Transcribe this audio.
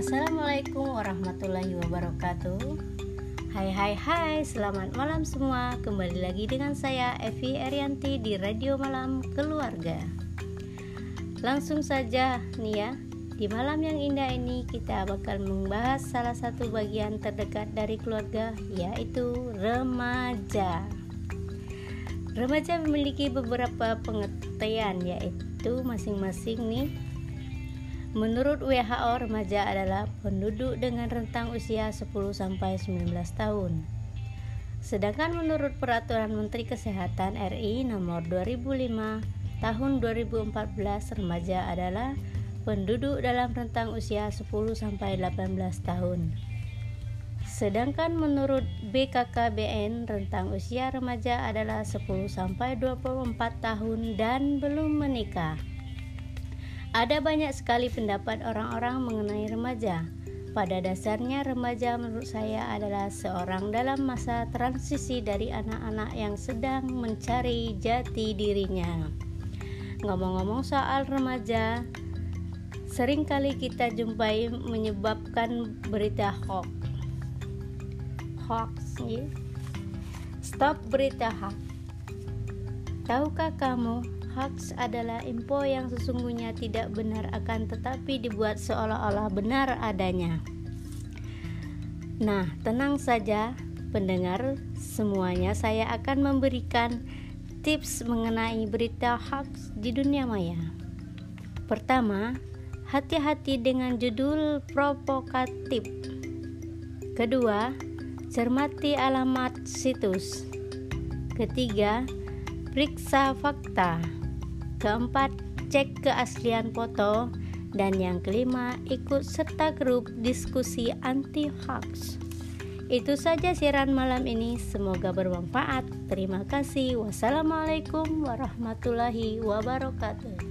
Assalamualaikum warahmatullahi wabarakatuh. Hai hai hai selamat malam semua. Kembali lagi dengan saya Evi Arianti di Radio Malam Keluarga. Langsung saja nih ya Di malam yang indah ini kita bakal membahas salah satu bagian terdekat dari keluarga Yaitu remaja. Remaja memiliki beberapa pengertian yaitu masing-masing nih Menurut WHO, remaja adalah penduduk dengan rentang usia 10 sampai 19 tahun. Sedangkan menurut Peraturan Menteri Kesehatan RI nomor 2005 tahun 2014, remaja adalah penduduk dalam rentang usia 10 sampai 18 tahun. Sedangkan menurut BKKBN, rentang usia remaja adalah 10 sampai 24 tahun dan belum menikah. Ada banyak sekali pendapat orang-orang mengenai remaja. Pada dasarnya, remaja menurut saya adalah seorang dalam masa transisi dari anak-anak yang sedang mencari jati dirinya. Ngomong-ngomong soal remaja, sering kali kita jumpai menyebabkan berita hoax. Hoax, ya? Stop berita hoax. Tahukah kamu hoax adalah info yang sesungguhnya tidak benar akan tetapi dibuat seolah-olah benar adanya. Nah, tenang saja pendengar, semuanya saya akan memberikan tips mengenai berita hoax di dunia maya. Pertama, hati-hati dengan judul provokatif. Kedua, cermati alamat situs. Ketiga, periksa fakta. Keempat, cek keaslian foto. Dan yang kelima, ikut serta grup diskusi anti hoax. Itu saja siaran malam ini, semoga bermanfaat. Terima kasih. Wassalamualaikum warahmatullahi wabarakatuh.